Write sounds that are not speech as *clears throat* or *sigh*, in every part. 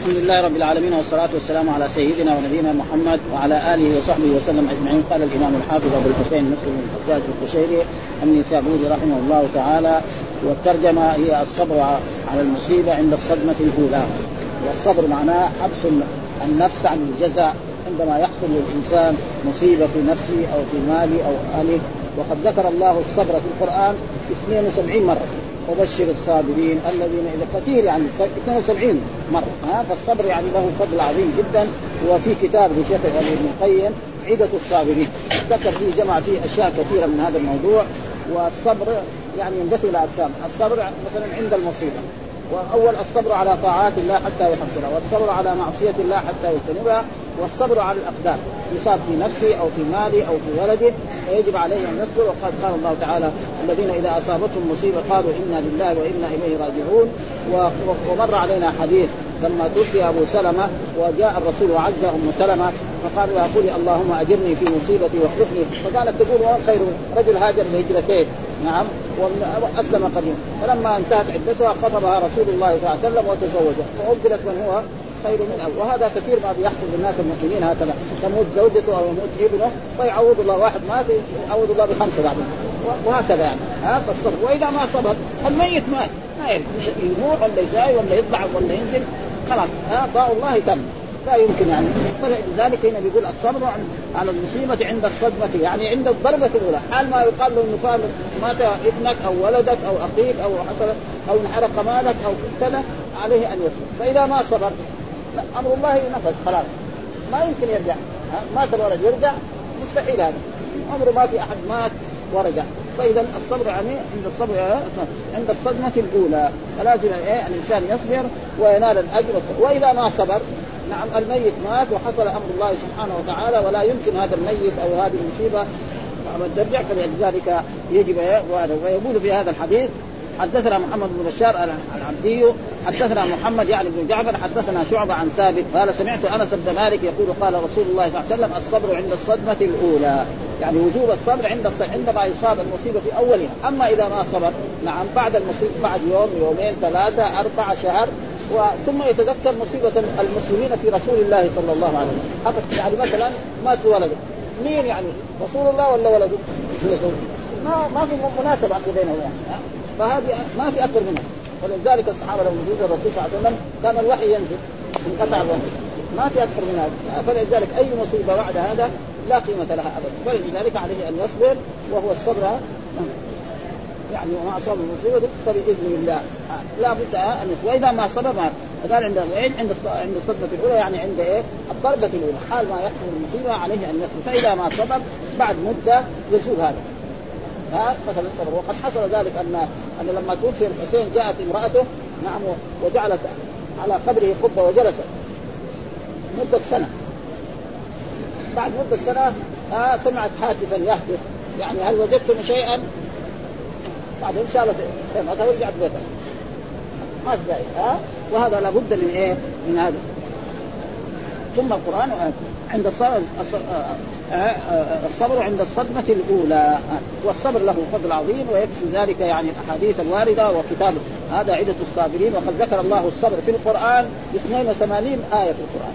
الحمد لله رب العالمين والصلاة والسلام على سيدنا ونبينا محمد وعلى آله وصحبه وسلم أجمعين. قال الإمام الحافظ أبو الحسين مسلم بن الحجاج القشيري النسابوري رحمه الله تعالى والترجمة هي الصبر على المصيبة عند الصدمة الأولى. والصبر معناه حبس النفس عن الجزاء عندما يحصل للإنسان مصيبة في نفسه أو في ماله أو أهله. وقد ذكر الله الصبر في القرآن 72 مرة. وبشر الصابرين الذين إذا كثير يعني 72 مرة ها؟ فالصبر يعني له فضل عظيم جدا. وفي كتاب لشيخ ابن القيم عدة الصابرين. ذكر فيه جمع فيه أشياء كثيرة من هذا الموضوع. والصبر يعني ينقسم إلى أقسام، الصبر مثلا عند المصيبة. وأول الصبر على طاعات الله حتى يحصلها، والصبر على معصية الله حتى يجتنبها، والصبر على الأقدار. يصاب في نفسه أو في ماله أو في ولده فيجب عليه أن يصبر. وقد قال الله تعالى الذين إذا أصابتهم مصيبة قالوا إنا لله وإنا إليه راجعون. ومر علينا حديث لما توفي أبو سلمة وجاء الرسول وعز ام سلمه فقال قولي اللهم أجرني في مصيبتي واخلفني. فكانت تقول خير رجل هاجر الهجرتين نعم. وأسلم قديما فلما انتهت عدتها خطبها رسول الله صلى الله عليه وسلم وتزوجها. فابدلت من هو خير من أول. وهذا كثير ما بيحصل للناس المؤمنين هكذا. تموت زوجته أو يموت ابنه فيعوض الله واحد مات يعوض الله بخمسة بعدين وهكذا يعني. ها فالصبر. وإذا ما صبر الميت مات. ما يعرف يموت ولا يزاي ولا يطلع ولا ينزل. خلاص. ها ضاء الله تم. لا يمكن يعني. فلذلك هنا بيقول الصبر على المصيبة عند الصدمة يعني عند الضربة الأولى. حال ما يقال له إنه مات ابنك أو ولدك أو أخيك أو حصل أو انحرق مالك أو كذا عليه أن يصبر. فإذا ما صبر أمر الله نفذ خلاص. ما يمكن يرجع. مات الولد يرجع؟ مستحيل هذا. عمره ما في أحد مات ورجع. فإذا الصبر يعني عند الصبر عند الصدمة الأولى. فلازم إيه الإنسان يصبر وينال الأجر وإذا ما صبر نعم الميت مات وحصل أمر الله سبحانه وتعالى ولا يمكن هذا الميت أو هذه المصيبة. ترجع فلذلك يجب ويقول في هذا الحديث حدثنا محمد بن بشار العبدي حدثنا محمد يعني بن جعفر حدثنا شعبة عن ثابت قال سمعت أنس بن مالك يقول قال رسول الله صلى الله عليه وسلم الصبر عند الصدمة الأولى. يعني وجوب الصبر عند عندما يصاب المصيبة في أولها. أما إذا ما صبر نعم بعد المصيبة بعد يوم يومين ثلاثة أربعة شهر ثم يتذكر مصيبة المسلمين في رسول الله صلى الله عليه وسلم. يعني مثلا مات ولده. مين يعني؟ رسول الله ولا ولده؟ ما ما في مناسبة بينهم يعني. فهذه ما في أكثر منها. ولذلك الصحابة لما جوز الرسول صلى الله عليه وسلم كان الوحي ينزل انقطع الوحي ما في أكثر من هذا فلذلك أي مصيبة بعد هذا لا قيمة لها ابدا. فلذلك عليه أن يصبر وهو الصبر يعني وما أصاب المصيبه فبإذن الله. لا بد أن وإذا ما صبر ما قال عند عند عند الصدمة الأولى يعني عند إيه؟ الضربة الأولى. حال ما يحصل المصيبه عليه أن يصبر. فإذا ما صبر بعد مدة يزول هذا. ها الصبر وقد حصل ذلك ان أن لما توفي الحسين جاءت امرأته نعم وجعلت على قبره قبة وجلست مدة سنة. بعد مدة سنة آه سمعت هاتفا يهتف يعني هل وجدتم شيئا؟ بعدين شالت خيمتها ورجعت بيتها ما في ها وهذا لابد من إيه؟ من هذا. ثم القرآن عند الصبر الصبر عند الصدمة الأولى. والصبر له فضل عظيم ويكفي ذلك يعني الأحاديث الواردة وكتاب هذا عدة الصابرين. وقد ذكر الله الصبر في القرآن 82 آية في القرآن.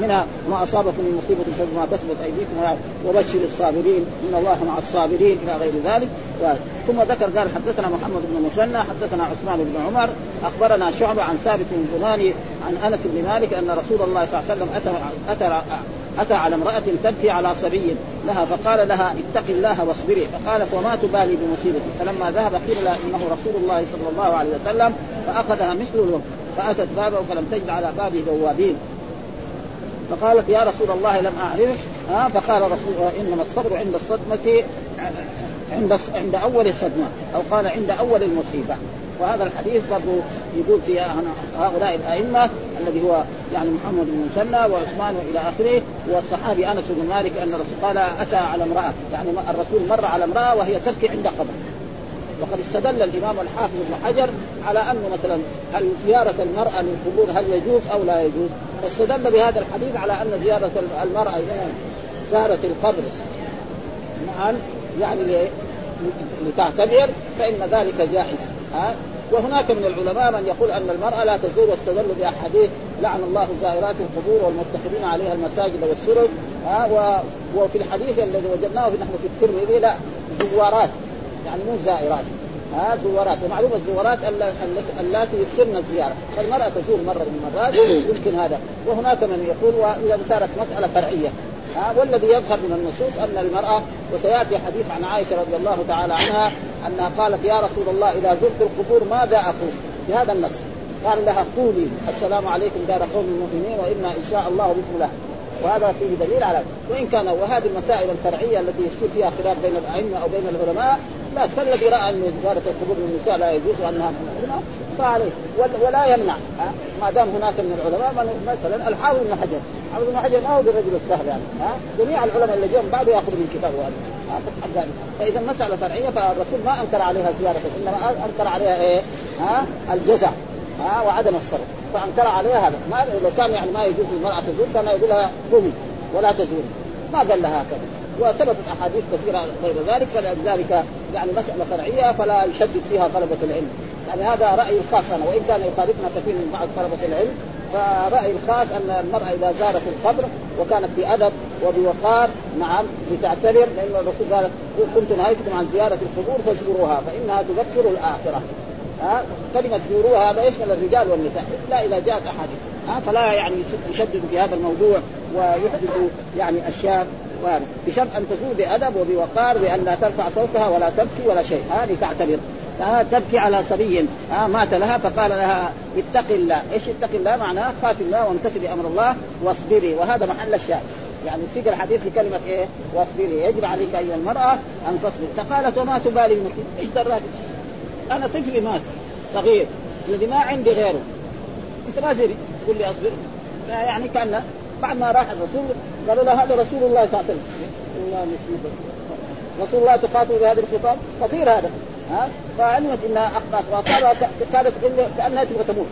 منها ما أصابكم من مصيبة فبما كسبت أيديكم. وبشر الصابرين إن الله مع الصابرين إلى غير ذلك. ثم ذكر قال حدثنا محمد بن مسنى حدثنا عثمان بن عمر أخبرنا شعبة عن ثابت بن عن أنس بن مالك أن رسول الله صلى الله عليه وسلم اتى أتى أتى على امرأة تبكي على صبي لها فقال لها اتق الله واصبري. فقالت وما تبالي بمصيبتي. فلما ذهب قيل لها إنه رسول الله صلى الله عليه وسلم فأخذها مثل الوقت فأتت بابه فلم تجد على بابه بوابين فقالت يا رسول الله لم أعرفك؟ ها؟ فقال رسول إنما الصبر عند الصدمة عند عند أول الصدمة أو قال عند أول المصيبة. وهذا الحديث برضه يقول في هؤلاء الأئمة الذي هو يعني محمد بن مسنى وعثمان وإلى آخره والصحابي أنس بن مالك أن الرسول قال أتى على امرأة يعني الرسول مر على امرأة وهي تبكي عند قبر. وقد استدل الإمام الحافظ ابن حجر على انه مثلا هل زيارة المرأة للقبور هل يجوز أو لا يجوز؟ واستدل بهذا الحديث على أن زيارة المرأة اذا زارت القبر. معا يعني لتعتبر فإن ذلك جائز. ها وهناك من العلماء من يقول أن المرأة لا تزور واستدل باحاديث لعن الله زائرات القبور والمتخذين عليها المساجد والسرج. ها و... وفي الحديث الذي وجدناه نحن في الترمذي لا زوارات. يعني مو زائرات. ها زوارات. ومعلومة الزوارات اللاتي يكثرن الزيارة. فالمرأة تزور مرة من المرات يمكن هذا. وهناك من يقول وإذا صارت مسألة فرعية. ها والذي يظهر من النصوص أن المرأة وسيأتي حديث عن عائشة رضي الله تعالى عنها انها قالت يا رسول الله إذا زرت القبور ماذا أقول؟ بهذا النص قال لها قولي السلام عليكم دار قوم المؤمنين وإنا إن شاء الله بكم له وهذا فيه دليل على وإن كان وهذه المسائل الفرعية التي يصير فيها خلاف بين الأئمة أو بين العلماء لا فالذي رأى أن زياره القبور للنساء لا يجوز وأنها فعليه. ولا يمنع ما دام هناك من العلماء من مثلا الحافظ بن حجر. الحافظ بن حجر ما هو بالرجل السهل يعني ها؟ جميع العلماء اللي جم بعده ياخذوا من كتابه هذا فإذا مسألة فرعية فالرسول ما أنكر عليها زياره إنما أنكر عليها إيه؟ ها؟ الجزع ها؟ وعدم الصبر فأنكر عليها هذا. ما لو كان يعني ما يجوز للمرأة تزور كان يقول لها قومي ولا تزوري ما قال لها هكذا. وثبتت أحاديث كثيرة غير ذلك فلذلك يعني مسألة فرعيه فلا يشدد فيها طلبة العلم. يعني هذا رايي الخاص أنا وإن كان يخالفنا كثير من بعض طلبة العلم فرايي الخاص أن المرأة إذا زارت القبر وكانت بادب وبوقار نعم لتعتبر لأن الرسول قال كنت نهيتكم عن زيارة القبور فازوروها فإنها تذكر الآخرة. ها؟ كلمة زوروها هذا يشمل الرجال والنساء؟ إلا إذا جاءت أحاديث. ها؟ فلا يعني يشدد في هذا الموضوع ويحدث يعني بشرط أن تزور بأدب وبوقار بأن لا ترفع صوتها ولا تبكي ولا شيء. هذه تعتبر. آه تبكي على صبي. آه مات لها فقال لها اتق الله، إيش اتق الله؟ معناه خاف الله وامتثلي أمر الله واصبري. وهذا محل الشاهد. يعني سيق الحديث في كلمة إيه؟ واصبري، يجب عليك أيها المرأة أن تصبر، فقالت وما تبالي المسلم، إيش دراك؟ أنا طفلي مات. صغير. الذي ما عندي غيره. انت ما تدري تقول لي أصبر. يعني كان بعد ما راح الرسول قالوا له هذا رسول الله صلى الله عليه وسلم. رسول الله تخاطب بهذا الخطاب؟ خطير هذا. ها؟ فعلمت إنها أخطأت. واصابها كادت كأنها تبغى تموت.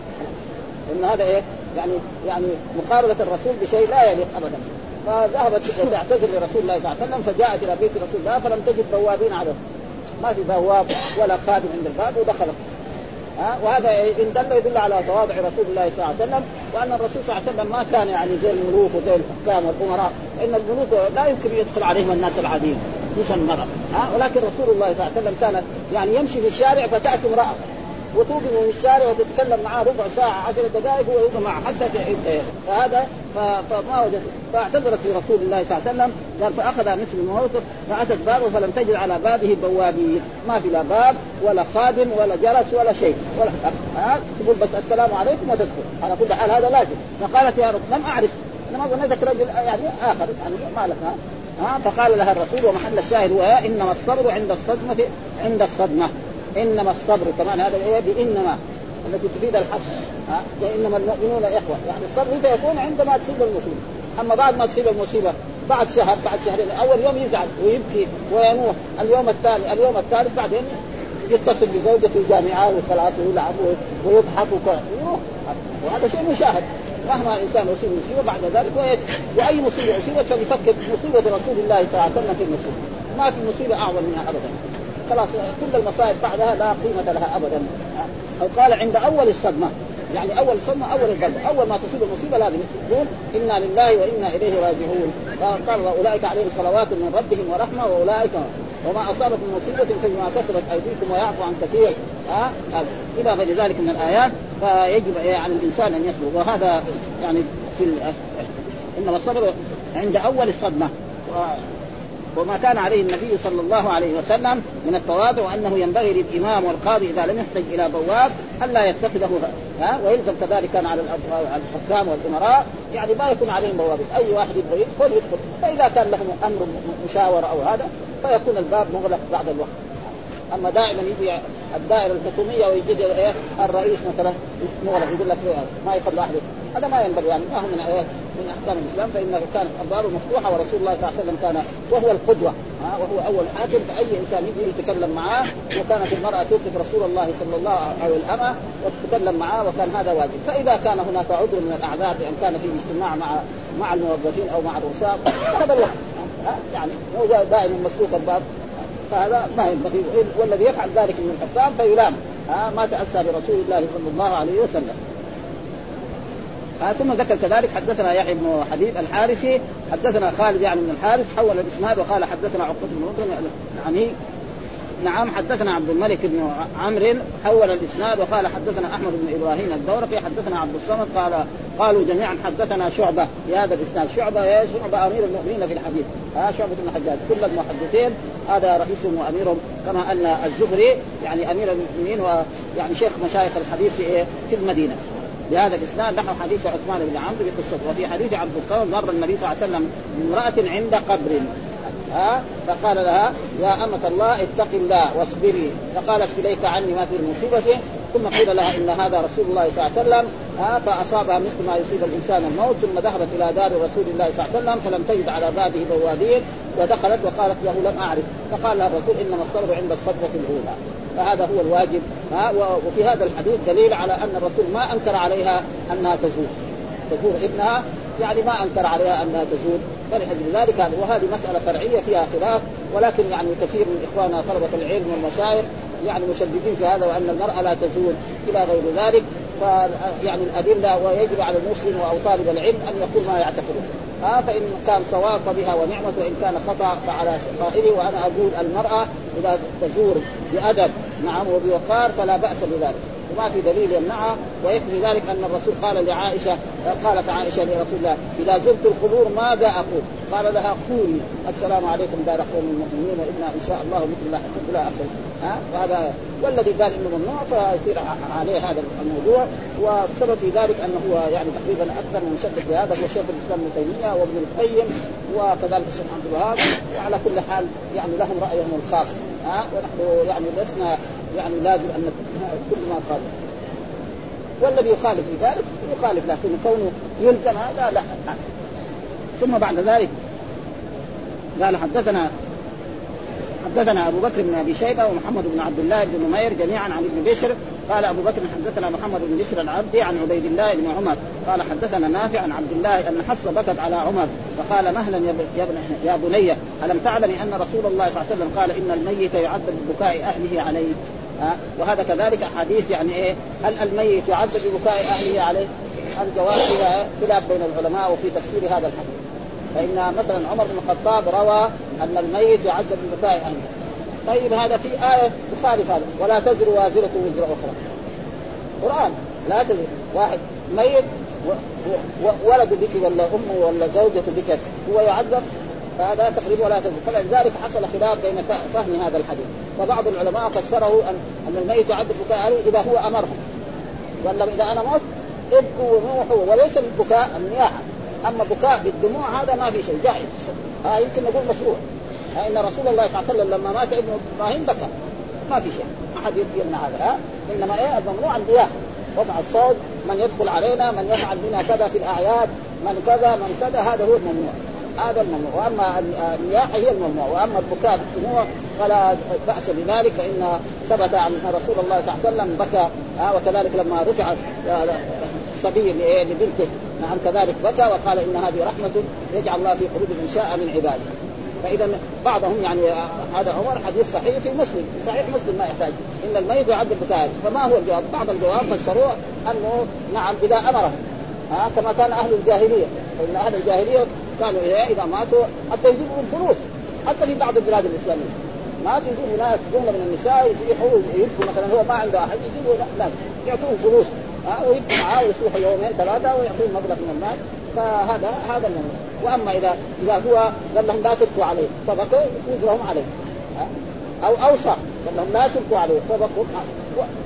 إن هذا إيه؟ يعني يعني مقاربه الرسول بشيء لا يليق ابدا. فذهبت تعتذر لرسول الله صلى الله عليه وسلم فجاءت إلى بيت رسول الله فلم تجد بوابين عليه ما في بواب ولا خادم عند الباب ودخلت. ها؟ وهذا إن دل يدل على تواضع رسول الله صلى الله عليه وسلم وأن الرسول صلى الله عليه وسلم ما كان يعني زي الملوك وزي الحكام والأمراء إن الملوك لا يمكن يدخل عليهم الناس العاديين خصوصا المرأة ها؟ ولكن رسول الله صلى الله عليه وسلم كان يعني يمشي في الشارع فتأتي امرأة. وتوقف من الشارع وتتكلم معاه ربع ساعة عشر دقائق وهو يوقف معه حتى فهذا فما وجد فاعتذرت لرسول الله صلى الله عليه وسلم قال فأخذ مثل الموقف فأتت بابه فلم تجد على بابه بوابين. ما في لا باب ولا خادم ولا جلس ولا شيء. ولا تقول بس السلام عليكم وتدخل على كل حال هذا لازم. فقالت يا رب لم أعرف. أنا ما ظنيتك رجل يعني آخر. يعني ما لك ها؟ فقال لها الرسول ومحل الشاهد هو إنما الصبر عند الصدمه عند الصدمة. إنما الصبر كمان هذا الايه بانما التي تفيد الحصر ها؟ إنما المؤمنون إخوة. يعني الصبر متى يكون عندما تصيب المصيبة. أما بعد ما تصيب المصيبة بعد شهر بعد شهرين اول يوم يزعل ويبكي وينوح اليوم الثاني اليوم الثالث بعدين يتصل بزوجته جامعه وخلاص ويلعب ويضحك وهذا شيء مشاهد. مهما الإنسان يصيب مصيبة بعد ذلك وأي مصيبة أصيبت فليفكر مصيبة رسول الله صلى الله عليه وسلم في المصيبة. ما في مصيبة أعظم منها ابدا. خلاص كل المصائب بعدها لا قيمة لها ابدا. أو قال عند أول الصدمة يعني أول صدمة أول الضربه أول ما تصيب المصيبة لازم يقول إنا لله وإنا إليه راجعون. قال واولئك عليهم صلوات من ربهم ورحمة وأولئك وما اصابت من مصيبة فبما كسبت أيديكم ويعفو عن كثير. أه؟ إلى غير ذلك من الآيات فيجب على الإنسان أن يصبر. وهذا يعني في إنما الصبر عند أول الصدمة. وما كان عليه النبي صلى الله عليه وسلم من التواضع أنه ينبغي للإمام والقاضي إذا لم يحتج إلى بواب الا يتخذه ها؟ ويلزم كذلك كان على الحكام والأمراء. يعني ما يكون عليهم بواب. أي واحد يبغى يدخل يدخل. فإذا كان لهم أمر مشاورة أو هذا فيكون الباب مغلق بعد الوقت. أما دائما يجي الدائرة الحكومية ويجي إيه الرئيس مثلا مغلق يقول لك ما يخلوا أحد. هذا ما ينبغي يعني ما هو من إيه من أحكام الإسلام فإنه كانت ابوابه مفتوحة ورسول الله صلى الله عليه وسلم كان وهو القدوة. ها وهو أول حاكم فأي إنسان يجي يتكلم معاه وكانت المرأة توقف رسول الله صلى الله عليه وسلم الامه وتتكلم معاه وكان هذا واجب. فإذا كان هناك عذر من الأعذار بان كان في اجتماع مع مع الموظفين أو مع الرؤساء هذا الوقت. يعني هو دائما مسلوك الباب فهذا ما ينبغي. والذي يفعل ذلك من الحكام فيلام. ها ما تأسى برسول الله صلى الله عليه وسلم. آه ثم ذكر كذلك حدثنا يحيى بن حبيب الحارثي حدثنا خالد يعني بن الحارث حول الإسناد وقال حدثنا عقبة بن مطعم يعني نعم حدثنا عبد الملك بن عمرو حول الإسناد وقال حدثنا أحمد بن إبراهيم الدورقي حدثنا عبد الصمد قال قالوا جميعا حدثنا شعبة بهذا الإسناد شعبة يا شعبة أمير المؤمنين في الحديث. ها شعبة بن الحجاج كل المحدثين هذا رئيسهم وأميرهم كما أن الزهري يعني أمير المؤمنين ويعني شيخ مشايخ الحديث في في المدينة. بهذا الإسناد نحو حديث عثمان بن عمرو بقصته. وفي حديث عبد الصمد مر النبي صلى الله عليه وسلم بامرأة عند قبر. ها؟ فقال لها يا أمة الله اتق الله واصبري. فقالت إليك عني ما في المصيبة ثم قيل لها إن هذا رسول الله صلى الله عليه وسلم. ها؟ فأصابها مثل ما يصيب الإنسان الموت ثم ذهبت إلى دار رسول الله صلى الله عليه وسلم فلم تجد على بابه بوابين ودخلت وقالت له لم أعرف. فقال لها الرسول إنما الصبر عند الصدمه الأولى. فهذا هو الواجب. ها؟ وفي هذا الحديث دليل على أن الرسول ما أنكر عليها أنها تزور. تزور ابنها يعني ما أنكر عليها أنها تزور. فلأجل ذلك وهذه مسألة فرعية فيها خلاف ولكن يعني كثير من إخواننا طلبة العلم والمشايخ يعني مشددين في هذا وأن المرأة لا تزول إلى غير ذلك يعني الأدلة ويجب على المسلم أو طالب العلم أن يقول ما يعتقده. آه فإن كان صواب فبها ونعمة وإن كان خطأ فعلى قائله وأنا أقول المرأة إذا تزور بأدب نعم وبوقار فلا بأس بذلك. وما في دليل يمنعها ويكفي ذلك أن الرسول قال لعائشة قالت عائشة لرسول الله إذا زرت القبور ماذا أقول؟ قال لها قولي السلام عليكم دار قوم المؤمنين وأنا إن شاء الله مثل الله إلى اخره ها؟ وهذا والذي قال إنه ممنوع فيصير عليه هذا الموضوع. والسبب في ذلك أنه هو يعني تقريبا أكثر من مشدد في هذا هو شيخ الإسلام ابن تيمية وابن القيم وكذلك الشيخ عبد الوهاب وعلى كل حال يعني لهم رأيهم الخاص. ها؟ ونحن يعني لسنا يعني لازم أن كل ما قال. والذي يخالف في ذلك يخالف لكن كونه يلزم هذا لا. ثم بعد ذلك قال حدثنا حدثنا أبو بكر بن أبي شيبة ومحمد بن عبد الله بن نمير جميعا عن ابن بشر. قال أبو بكر حدثنا محمد بن بشر العبدي عن عبيد الله بن عمر. قال حدثنا نافع عن عبد الله أن حفصة بكت على عمر فقال مهلا يا, يا بني ألم تعلمي أن رسول الله صلى الله عليه وسلم قال إن الميت يعذب ببكاء أهله عليه؟ ها؟ وهذا كذلك احاديث يعني إيه؟ هل الميت يعذب ببكاء أهله عليه؟ الجواب فيها خلاف بين العلماء وفي تفسير هذا الحديث؟ فإن مثلا عمر بن الخطاب روى أن الميت يعذب ببكاء أهله. طيب هذا في آية تخالف هذا. ولا تزر وازرة وزر أخرى. قرآن. لا تزر. واحد. ميت ولد بك ولا أمه ولا زوجة بك هو يعذب؟ فهذا تقريبا ولا تزر فلذلك حصل خلاف بين فهم هذا الحديث. فبعض العلماء فسره أن أن الميت يعذب بكاء إذا هو أمرهم. ولا إذا أنا مت ابكوا ونوحوا وليس البكاء النياحة أما بكاء بالدموع هذا ما في شيء. جائز. ها يمكن نقول مشروع. إن رسول الله صلى الله عليه وسلم لما مات ابن إبراهيم بكى. ما في شيء. ما حد يمنع هذا. ها إنما إيه؟ الممنوع النياحه رفع الصوت من يدخل علينا من يفعل بنا كذا في الأعياد من كذا من كذا هذا هو الممنوع. هذا الممنوع. وأما النياحة هي الممنوع. وأما البكاء بالدموع فلا بأس بذلك. فان ثبت عن رسول الله صلى الله عليه وسلم بكى آه وكذلك لما رفع صبي لبنته. نعم كذلك بكى وقال إن هذه رحمة يجعل الله في قلوب من شاء من عباده. فإذا بعضهم يعني هذا عمر حديث صحيح في مسلم. صحيح مسلم ما يحتاج. إن الميت يعذب بكائن فما هو الجواب؟ بعض الجواب فسروه أنه نعم إذا أمره. ها كما كان أهل الجاهلية. فإن أهل الجاهلية كانوا إذا ماتوا حتى يجيبوا الفلوس. حتى في بعض البلاد الإسلامية. ما تجيبوا ناس جملة من النساء يصيحوا يبكوا مثلا هو ما عنده أحد يجيبوا ناس يعطوهم فلوس. ويبكوا معاه ويصيحوا يومين ثلاثة ويعطوهم مبلغ من المال. فهذا هذا الممنوع وأما إذا إذا هو قال لهم لا تبكوا عليه فبكوا وزرهم عليه. أو أوصى قال لهم لا تبكوا عليه فبكوا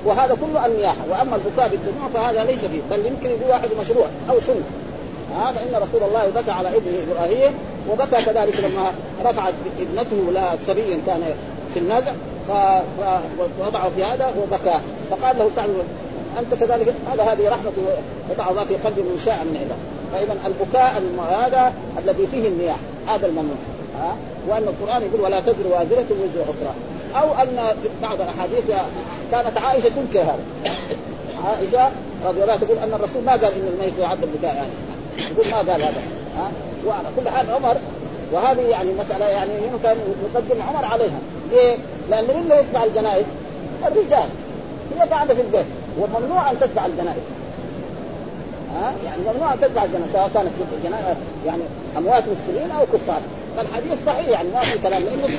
وهذا كله النياحه وأما البكاء بالدموع فهذا ليس فيه بل يمكن يقول واحد مشروع أو سنة. هذا فان رسول الله بكى على ابنه إبراهيم وبكى كذلك لما رفعت ابنته لها صبيا كان في النزع فوضعه في هذا وبكى. فقال له سعد أنت كذلك هذا هذه رحمة وضع الله في قلب من شاء من عباده فإذا البكاء هذا الذي فيه النياح هذا الممنوع. ها؟ وأن القرآن يقول ولا تزر وازرة وزر أخرى. أو أن بعض الأحاديث كانت عائشة تنكر هذا. عائشة رضي الله تقول أن الرسول ما قال إن الميت يعذب بكاء يعني. ما قال هذا ها وعلى كل حال عمر وهذه يعني مسألة يعني يمكن يقدم عمر عليها، ليه؟ لأن من اللي يتبع الجنائز؟ الرجال هي قاعدة في البيت وممنوع ان تتبع الجنائز ها يعني ممنوع ان تتبع الجنائز سواء كانت جنائز يعني اموات مسلمين أو كفار فالحديث صحيح يعني ما في كلام لأنه في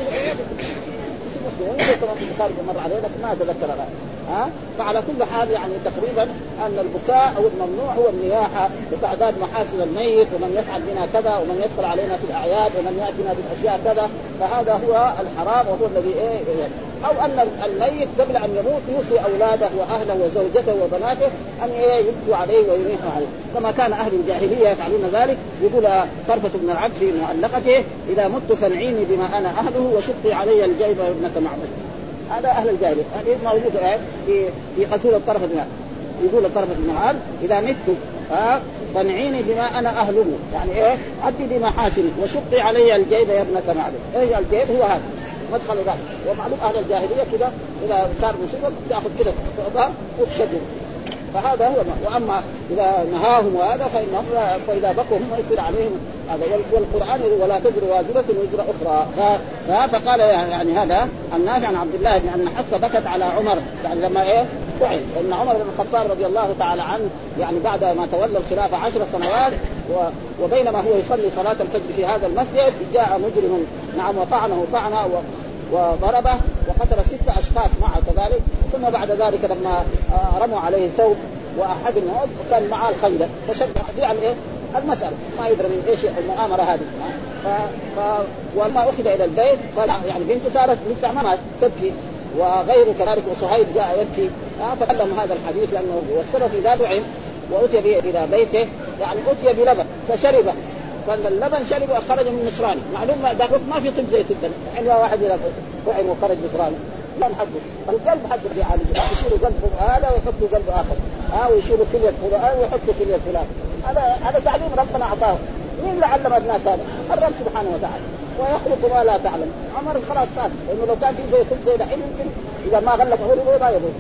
مسلمين البخاري مر عليه لكن ما اتذكر الان ها؟ فعلى كل حال يعني تقريبا أن البكاء أو الممنوع هو النياحة وتعداد محاسن الميت ومن يفعل بنا كذا ومن يدخل علينا في الأعياد ومن ياتينا بالاشياء كذا فهذا هو الحرام وهو الذي إيه أو أن الميت قبل أن يموت يوصي أولاده وأهله وزوجته وبناته أن إيه يبكوا عليه ويميحوا عليه. كما كان أهل الجاهلية يفعلون ذلك يقول طرفة بن العبد في معلقته إذا مت فانعيني بما أنا أهله وشقي علي الجيب ابنه معبد هذا أهل الجاهلية. هذه موجودة في في قتول الطرف بن يقول الطرف بن إذا مت ها فانعيني بما أنا أهله. يعني إيه؟ ادي بمحاسني وشقي علي الجيب يا ابنة معبد إيش الجيب؟ هو هذا. مدخل ذلك ومعلوم أهل الجاهلية كذا إذا صار مصيبه تأخذ كذا وتشدد. فهذا هو ما. وأما إذا نهاهم وهذا فانهم فإذا بكوا هم يصير عليهم هذا. والقرآن ولا تزر وازره وزر أخرى. فقال يعني هذا النافع عن عبد الله بن ان بكت على عمر. يعني لما إيه؟ فعل إن عمر بن الخطاب رضي الله تعالى عنه يعني بعد ما تولى الخلافة عشر سنوات وبينما هو يصلي صلاة الفجر في هذا المسجد جاء مجرم. نعم وطعنه طعنه وضربه وقتل ست أشخاص معه كذلك. ثم بعد ذلك لما رموا عليه ثوب وأحد الموت وكان معاه الخنجر فشد يعني إيه؟ المسألة. ما يدري من إيش المؤامرة هذه. ف... ف... ولما أخذ إلى البيت. يعني بنته صارت لسه ما تبكي. وغيره كذلك وصهيب جاء يبكي. فكلم هذا الحديث لأنه والسبب اذا دعم وأتي به إلى بيته. يعني أتي بلبن فشربه فاللبن شربه خرج من نصراني معلوم ذاك ما في طب زي طب. يعني واحد اذا طعم وخرج نصراني لا نحدث القلب حد يعالج يشيلوا قلب هذا ويحطوا قلب آخر. ها آه ويشيلوا كليه فلان ويحطوا كليه فلان هذا هذا تعليم ربنا أعطاه. مين اللي علم الناس هذا؟ الرب سبحانه وتعالى. ويخلق ما لا تعلم. عمر خلاص فات لأنه لو كان في زي طب زي دحين يمكن إذا ما غلق عمره ما يضر.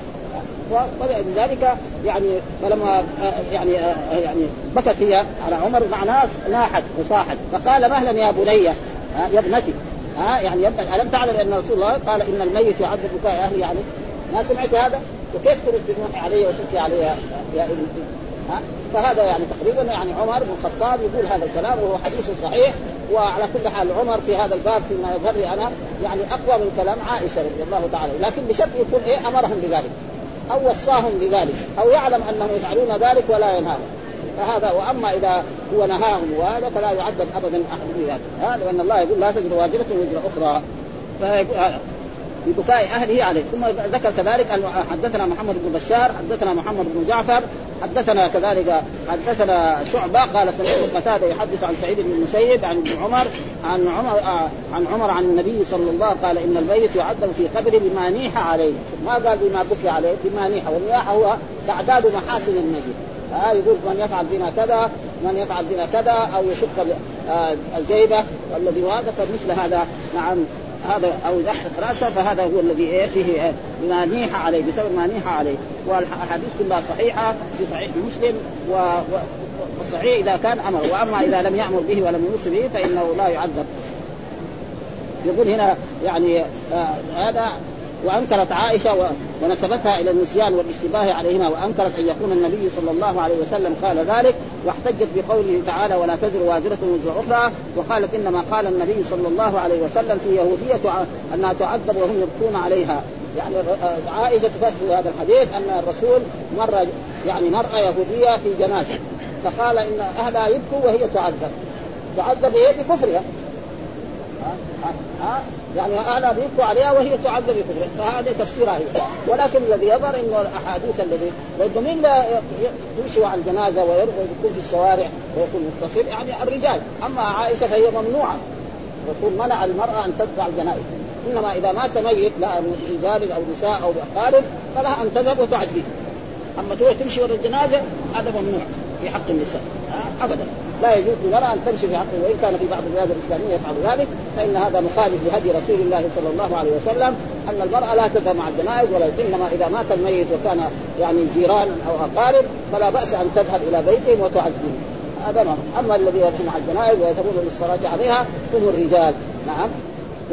ولذلك يعني فلما يعني يعني بكت هي على عمر معناه ناحت وصاحت فقال مهلا يا بني؟ يا ابنتي. ها يعني ألم تعلم أن رسول الله قال إن الميت يعذب بكاء أهله؟ يعني ما سمعت هذا؟ وكيف ترد تنوحي علي وتبكي علي يا ابنتي؟ ها فهذا يعني تقريبا يعني عمر بن الخطاب يقول هذا الكلام وهو حديث صحيح وعلى كل حال عمر في هذا الباب فيما يظهر أنا يعني أقوى من كلام عائشة رضي الله تعالى لكن بشرط يكون إيه أمرهم بذلك. أو وصاهم بذلك أو يعلم أنهم يفعلون ذلك ولا ينهاهم. فهذا وأما إذا هو نهاهم وهذا فلا يعذب ابدا أحد بذلك هذا لأن الله يقول لا تزر واجره وزر أخرى. ببكاء أهله عليه. ثم ذكر كذلك حدثنا محمد بن بشار حدثنا محمد بن جعفر حدثنا كذلك حدثنا شعبة قال سمعت قتادة يحدث عن سعيد بن المسيب عن ابن عمر عن عمر عن عمر عن النبي صلى الله عليه وسلم قال إن الميت يعذب في قبره بما نيح عليه. ما قال بما بكي عليه؟ بما نيح. والنياحة هو تعداد محاسن الميت. آه يقول من يفعل بنا كذا من يفعل بنا كذا أو يشق آه الجيبة الذي هذا فمثل هذا. نعم. هذا أو يحرق رأسه فهذا هو الذي إيه فيه إيه ما نيح عليه بسبب ما نيح عليه. والأحاديث كلها صحيحة في صحيح مسلم و... وصحيح إذا كان أمر. وأما إذا لم يأمر به ولم يوصي به فإنه لا يعذب. يقول هنا يعني آه هذا وأنكرت عائشة ونسبتها إلى النسيان والاشتباه عليهما وأنكرت أن يكون النبي صلى الله عليه وسلم قال ذلك واحتجت بقوله تعالى ولا تزر وازرة وزر أخرى وقالت إنما قال النبي صلى الله عليه وسلم في يهودية أنها تعذب وهم يبكون عليها يعني عائشة تفسر هذا الحديث أن الرسول مر يعني مرأة يهودية في جنازة فقال إن أهلها يبكوا وهي تعذب. تعذب هي بكفرها. ها؟ ها؟ يعني اهلها بيبكوا عليها وهي تعذب بكفرها فهذا تفسيرها هي. ولكن الذي يظهر إنه الأحاديث الذي لأنه مين يمشي على الجنازة ويكون في الشوارع ويكون متصل يعني الرجال. أما عائشة فهي ممنوعة. الرسول منع المرأة أن تتبع الجنائز. إنما إذا مات ميت لا من رجال أو نساء أو اقارب فلها أن تذهب وتعزيه أما تروح تمشي ورا الجنازة هذا ممنوع في حق النساء. ابدا. لا يجوز للمرأة أن تمشي في حقه وإن كان في بعض البلاد الإسلامية يفعل ذلك فإن هذا مخالف لهدي رسول الله صلى الله عليه وسلم أن المرأة لا تذهب مع الجنائز ولا إنما إذا مات الميت وكان يعني جيران أو أقارب فلا بأس أن تذهب إلى بيتهم وتعزيهم هذا ما أما الذي يذهب مع الجنائز ويذهبون للصلاة عليها هم الرجال. نعم.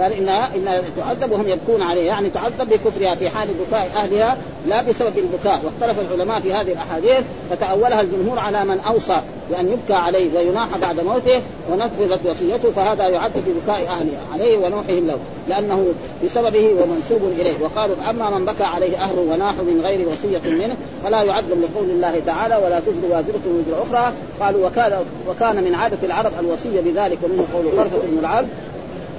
قال انها انها تعذب وهم يبكون عليه يعني تعذب بكفرها في حال بكاء أهلها لا بسبب البكاء. واختلف العلماء في هذه الأحاديث فتأولها الجمهور على من أوصى بأن يبكى عليه ويناح بعد موته ونفذت وصيته فهذا يعذب ببكاء اهله عليه ونوحهم له لأنه بسببه ومنسوب إليه. وقالوا أما من بكى عليه اهله وناحوا من غير وصية منه فلا يعذب لقول الله تعالى ولا تزر وازرة وزر أخرى قالوا وكان وكان من عادة العرب الوصية بذلك ومنه قول طرفة بن العبد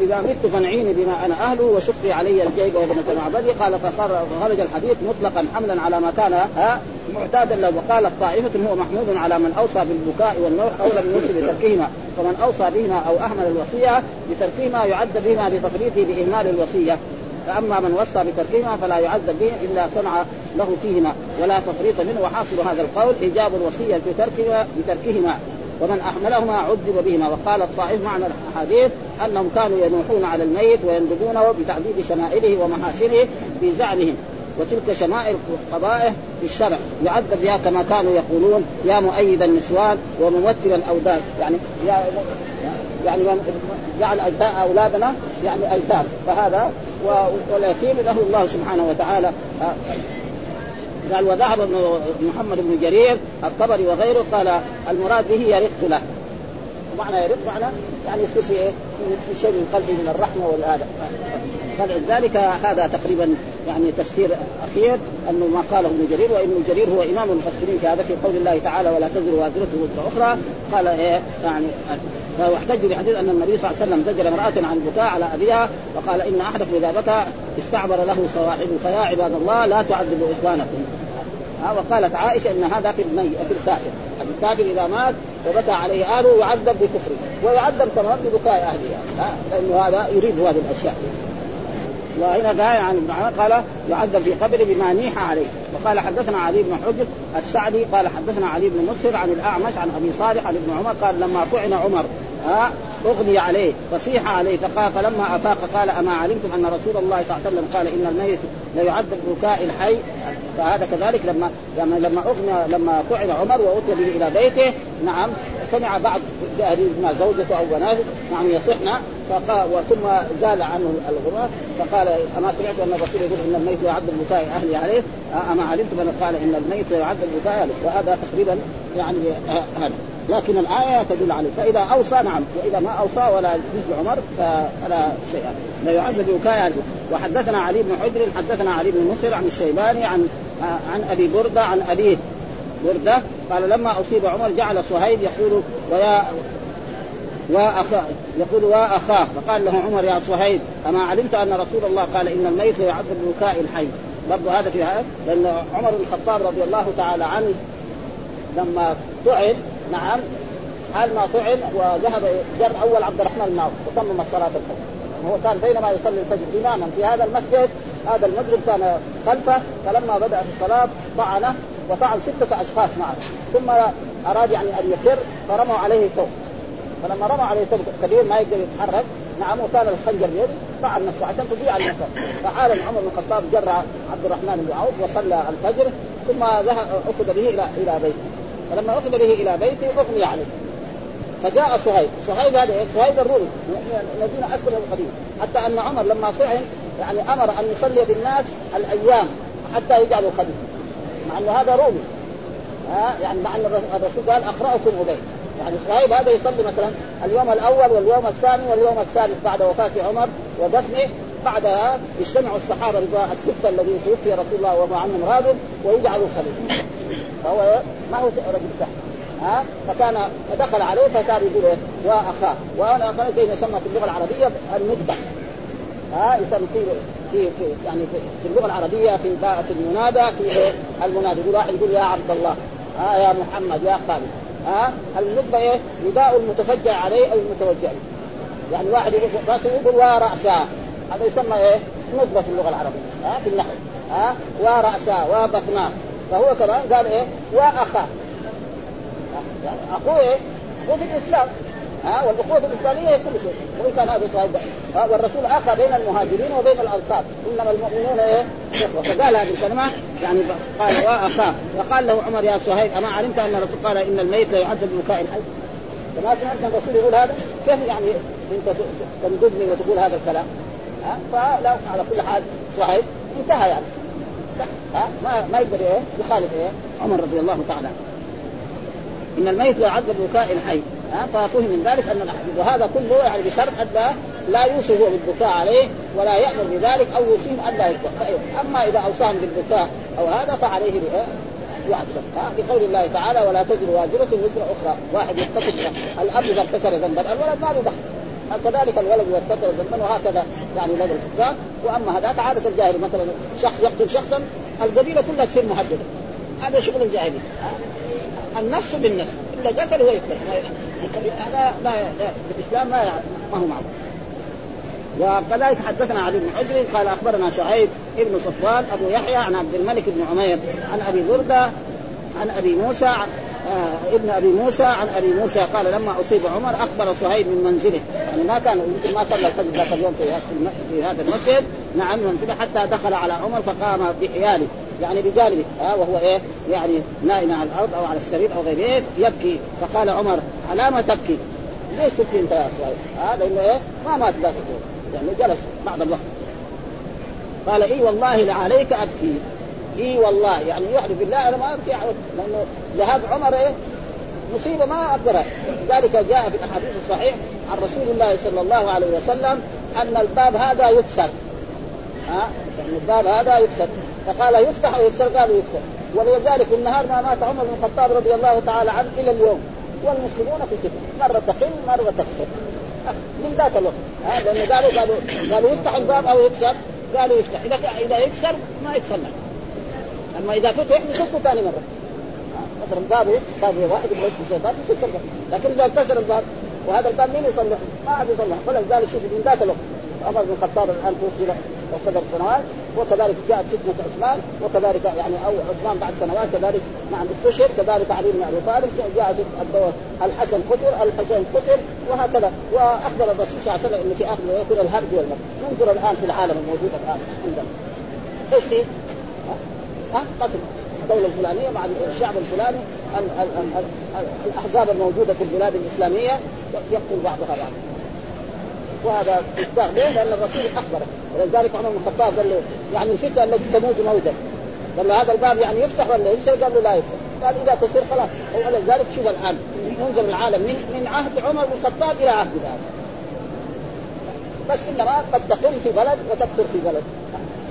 إذا مت فانعيني بما أنا أهله وشقي علي الجيب وابنة معبدي قال فخرج الحديث مطلقا حملا على ما كان معتادا له. وقالت طائفه هو محمود على من أوصى بالبكاء والنوح أو لم يوصي بتركهما فمن أوصى بهما أو أهمل الوصية بتركهما يعد بهما بتفريطه بإهمال الوصية. فأما من وصى بتركهما فلا يعذب به إلا صنع له فيهما. ولا تفريط منه. وحاصل هذا القول إيجاب الوصية بتركهما بتركهما. ومن أحملهما عذب بهما. وقال الطائف معنى الأحاديث أنهم كانوا ينوحون على الميت ويندبونه بتعديد شمائله ومحاسنه في زعمهم. وتلك شمائل قبائح في الشرع. يعذب بها كما كانوا يقولون. يا مؤيد النسوان وممثل الأوداد. يعني يا يعني جعل أولادنا يعني ايتام فهذا واليتيم له الله سبحانه وتعالى. قال وذهب ابن محمد بن جرير الطبري وغيره قال المراد به يرق له. معنى يرق معنى يعني يصير في إيه؟ في شيء من قلبه من الرحمة والادب فلذلك هذا تقريبا يعني تفسير أخير أنه ما قاله ابن جرير وابن جرير هو إمام المفسرين في هذا في قول الله تعالى ولا تزر وازرة وزر أخرى قال إيه؟ يعني واحتج بحديث أن النبي صلى الله عليه وسلم زجر امراه عن البكاء على أبيها وقال إن أحدكم إذا بكى استعبر له صواحبه فيا عباد الله لا تعذبوا إخوانكم. وقالت عائشة إن هذا في المي في الكافر. الكافر إذا مات وبكى عليه اهله يعذب بكفره ويعذب كمان ببكاء اهله لأنه هذا يريد هذه الأشياء. وهنا قال عن ابن عمر قال يعذب في قبره بما نيح عليه. وقال حدثنا علي بن حجر السعدي قال حدثنا علي بن مسهر عن الأعمش عن أبي صالح عن ابن عمر قال لما طعن عمر ها عليه فصيح عليه فقال فلما أفاق قال أما علمتم أن رسول الله صلى الله عليه وسلم قال إن الميت ليعذب بكاء الحي؟ فهذا كذلك لما لما لما اغني لما طعن عمر وأتي به إلى بيته نعم سمع بعض اهلنا زوجته أو بناته نعم يصحن فقال ثم زال عنه الغراب فقال أما سمعت أن الرسول يقول إن الميت يعذب بكاء أهلي عليه؟ أما علمتم أن قال إن الميت يعذب بكاء اهله وهذا تقريبا يعني هذا. لكن الآية تدل عليه. فإذا أوصى نعم وإذا ما أوصى ولا مثل عمر فلا شيء. لا يعذب بكاء وحدثنا علي بن حجر حدثنا علي بن مسر عن الشيباني عن عن أبي بردة عن أبيه بردة قال لما أصيب عمر جعل صهيب يقول ويا وأخاه يقول وأخاه فقال له عمر يا صهيب أما علمت أن رسول الله قال إن الميت يعذب بكاء الحي. برضه هذا في هذا لأن عمر بن الخطاب رضي الله تعالى عنه لما طعن نعم. حال ما طعن وذهب جر أول عبد الرحمن المعروف وتمم صلاه الفجر. هو كان بينما يصلي الفجر إماما في هذا المسجد هذا المجرم كان خلفه فلما بدأ في الصلاة طعنه وطعن ستة أشخاص معه. ثم أراد يعني أن يفر فرموا عليه ثوب. فلما رموا عليه ثوب كبير ما يقدر يتحرك نعم وكان الخنجر بيده طعن نفسه عشان تضيع النفس. فحال عمر بن الخطاب جر عبد الرحمن بن عوف وصلى الفجر ثم ذهب أخذ به إلى إلى بيته. فلما اخذ به إلى بيته اغمي عليه فجاء صهيب، صهيب هذا إيه؟ صهيب الرومي الذين أسلموا القديم، حتى أن عمر لما طعن يعني أمر أن يصلي بالناس الأيام حتى يجعلوا خليفه. مع أنه هذا رومي. ها يعني مع أن الرسول قال اقراكم أبي. يعني صهيب هذا يصلي مثلا اليوم الأول واليوم الثاني واليوم الثالث بعد وفاة عمر ودفنه بعدها يجتمع الصحابة السته الذين توفي رسول الله وهو عنهم راض ويجعلوا خليفه. فهو ما هو رجل سهل. ها؟ فكان فدخل عليه فكان يقول إيه؟ واخاه وأنا أخاه زي ما يسمى في اللغة العربية الندبه ها؟ يسمى في في, يعني في, اللغة العربية في في المنادى في إيه؟ المنادى. يقول واحد يقول يا عبد الله. ها؟ يا محمد يا خالد. ها؟ الندبه إيه؟ نداء المتفجع عليه أو المتوجع. يعني واحد يقول راسه يقول وراسا هذا يسمى إيه؟ ندبه في اللغة العربية. ها؟ في النحو. ها؟ وراسا وبطنا فهو كمان قال إيه؟ واخاه يعني أخوه إيه؟ أخوه في الإسلام. ها؟ والأخوة الاسلاميه هي كل شيء. وإن كان هذا صاحب والرسول أخى بين المهاجرين وبين الأنصار. إنما المؤمنون إيه؟ إخوة. فقال هذه الكلمة يعني قال واخاه وقال له عمر يا صهيب أما علمت أن الرسول قال إن الميت لا يعذب ببكاء الحي فما سمعت الرسول يقول هذا؟ كيف يعني أنت تنقذني وتقول هذا الكلام؟ فلا على كل حال صهيب انتهى يعني. ها؟ ما ما يقدر إيه؟ يخالف إيه؟ عمر رضي الله تعالى. إن الميت يعذب بكاء الحي ها؟ ففهم من ذلك أن وهذا كله يعني بشرط أن لا يوصي هو بالبكاء عليه ولا يأمر بذلك أو يوصيهم أن لا يبكى أما إذا أوصاهم بالبكاء أو هذا فعليه يعذب بقول الله تعالى ولا تزر واجرة وزر أخرى. واحد يرتكب الأب إذا ارتكب ذنبا الولد ما له دخل. كذلك الولد اذا ارتكب ذنبا وهكذا يعني لدى الحكام وأما هذاك عادة الجاهل مثلا شخص يقتل شخصا القبيلة كلها تصير محددة. هذا شغل الجاهلية. النفس بالنفس. إلا قتل هو يقتل. هذا لا الاسلام ما ما هو معروف. وكذلك حدثنا علي بن حجر قال أخبرنا شعيب ابن صفوان أبو يحيى عن عبد الملك بن عمير عن أبي بردة عن أبي موسى ابن أبي موسى عن أبي موسى قال لما أصيب عمر أخبر صهيب من منزله. يعني ما كان يمكن ما صلى الفجر ذاك اليوم في, هذا المسجد نعم منزله حتى دخل على عمر فقام بحياله. يعني بجانبه آه وهو إيه؟ يعني نائم على الأرض أو على السرير أو غيره إيه؟ يبكي. فقال عمر على ما تبكي؟ ليش تبكي أنت يا صهيب؟ هذا آه انه إيه؟ ما مات ذاك يعني جلس بعض الوقت. قال إي والله لعليك أبكي. إي والله يعني يحلف بالله أنا ما أبكي لأنه ذهاب عمر إيه؟ مصيبة ما أقدرها. لذلك جاء في الأحاديث الصحيح عن رسول الله صلى الله عليه وسلم أن الباب هذا يكسر. ها؟ يعني الباب هذا يكسر. فقال يفتح أو يكسر؟ قالوا يكسر. ولذلك النهار ما مات عمر بن الخطاب رضي الله تعالى عنه إلى اليوم. والمسلمون في فتنه مرة تقل مرة تكثر من ذاك الوقت. ها؟ لأنه قالوا قالوا قالوا يفتح الباب أو يكسر. قالوا يفتح. اذا إذا يكسر ما يكسرنا اما إذا فتح يسكوا ثاني مرة. مثلا بابه باب واحد يبغى يفتح الباب يسك الباب. لكن إذا كسر الباب وهذا الباب مين يصلح؟ ما حد يصلح ولذلك شوف من ذاك الوقت. عمر بن الخطاب الآن توفي وكذا سنوات وكذلك جاءت فتنة عثمان وكذلك يعني أو عثمان بعد سنوات كذلك نعم استشهد كذلك علي بن أبي طالب جاءت الحسن قتل الحسين قتل وهكذا. وأخبر الرسول صلى الله عليه وسلم إنه في آخر يكون الهرج والمرج. ننظر الآن في العالم الموجود الآن. عندنا. إيش في؟ قتل الدولة الفلانية مع الشعب الفلاني الأحزاب الموجودة في البلاد الإسلامية يقتل بعضها بعضا. وهذا مصداق ليه؟ لأن الرسول أخبره. ولذلك عمر بن الخطاب قال له يعني الفتنة التي تموت موتا. قال له هذا الباب يعني يفتح ولا يفتح؟ قال له لا يفتح. قال إذا تصير خلاص. ولذلك شوف الآن ننظر العالم من من عهد عمر بن الخطاب إلى عهد هذا. بس إنما قد تقل في بلد وتكثر في بلد.